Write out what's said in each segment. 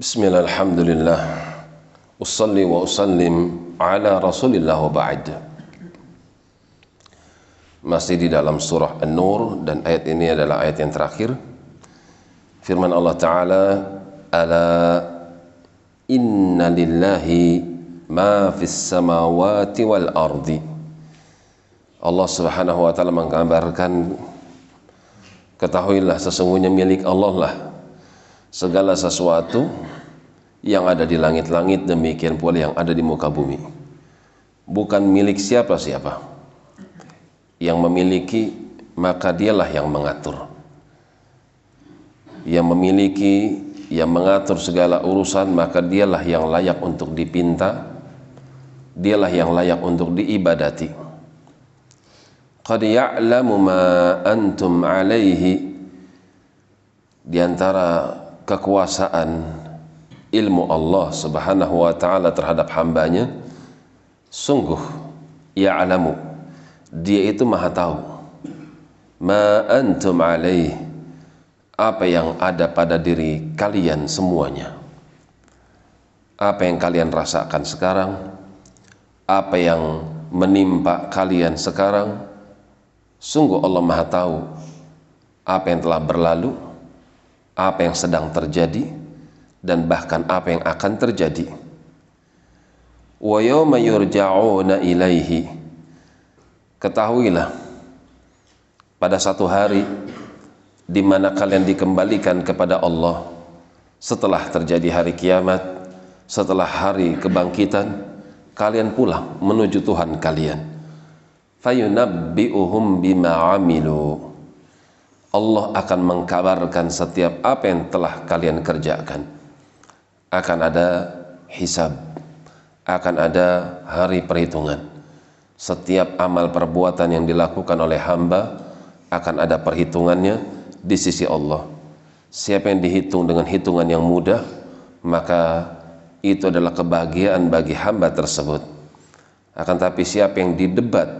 بسم الله الحمد لله أصلي وأسلم على رسول الله وبعد Masih di dalam surah An-Nur dan ayat ini adalah ayat yang terakhir. Firman Allah Ta'ala, Ala inna lillahi ma fis samawati wal ardi. Allah Subhanahu wa taala menggambarkan ketahuilah sesungguhnya milik Allah lah segala sesuatu yang ada di langit-langit demikian pula yang ada di muka bumi. Bukan milik siapa-siapa. Yang memiliki maka dialah yang mengatur. Yang memiliki yang mengatur segala urusan maka dialah yang layak untuk dipinta. Dialah yang layak untuk diibadati. Qad ya'lamu ma antum alaihi di antara kekuasaan ilmu Allah subhanahu wa ta'ala terhadap hambanya sungguh ya'lamu dia itu maha tahu. Ma antum alaih. Apa yang ada pada diri kalian semuanya? Apa yang kalian rasakan sekarang? Apa yang menimpa kalian sekarang? Sungguh Allah maha tahu apa yang telah berlalu apa yang sedang terjadi dan bahkan apa yang akan terjadi wa yawma ilaihi ketahuilah pada satu hari di mana kalian dikembalikan kepada Allah setelah terjadi hari kiamat, setelah hari kebangkitan, kalian pulang menuju Tuhan kalian. Fayunabbi'uhum bima amilu. Allah akan mengkabarkan setiap apa yang telah kalian kerjakan. Akan ada hisab, akan ada hari perhitungan setiap amal perbuatan yang dilakukan oleh hamba akan ada perhitungannya di sisi Allah. Siapa yang dihitung dengan hitungan yang mudah, maka itu adalah kebahagiaan bagi hamba tersebut. Akan tapi siapa yang didebat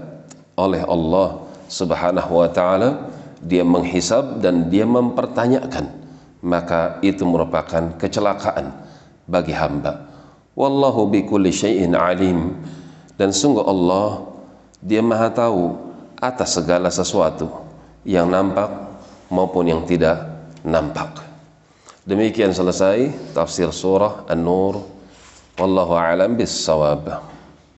oleh Allah Subhanahu wa taala, dia menghisab dan dia mempertanyakan, maka itu merupakan kecelakaan bagi hamba. Wallahu bikulli syai'in alim. Dan sungguh Allah dia maha tahu atas segala sesuatu yang nampak maupun yang tidak nampak. Demikian selesai tafsir surah An-Nur. Wallahu a'lam bis-shawab.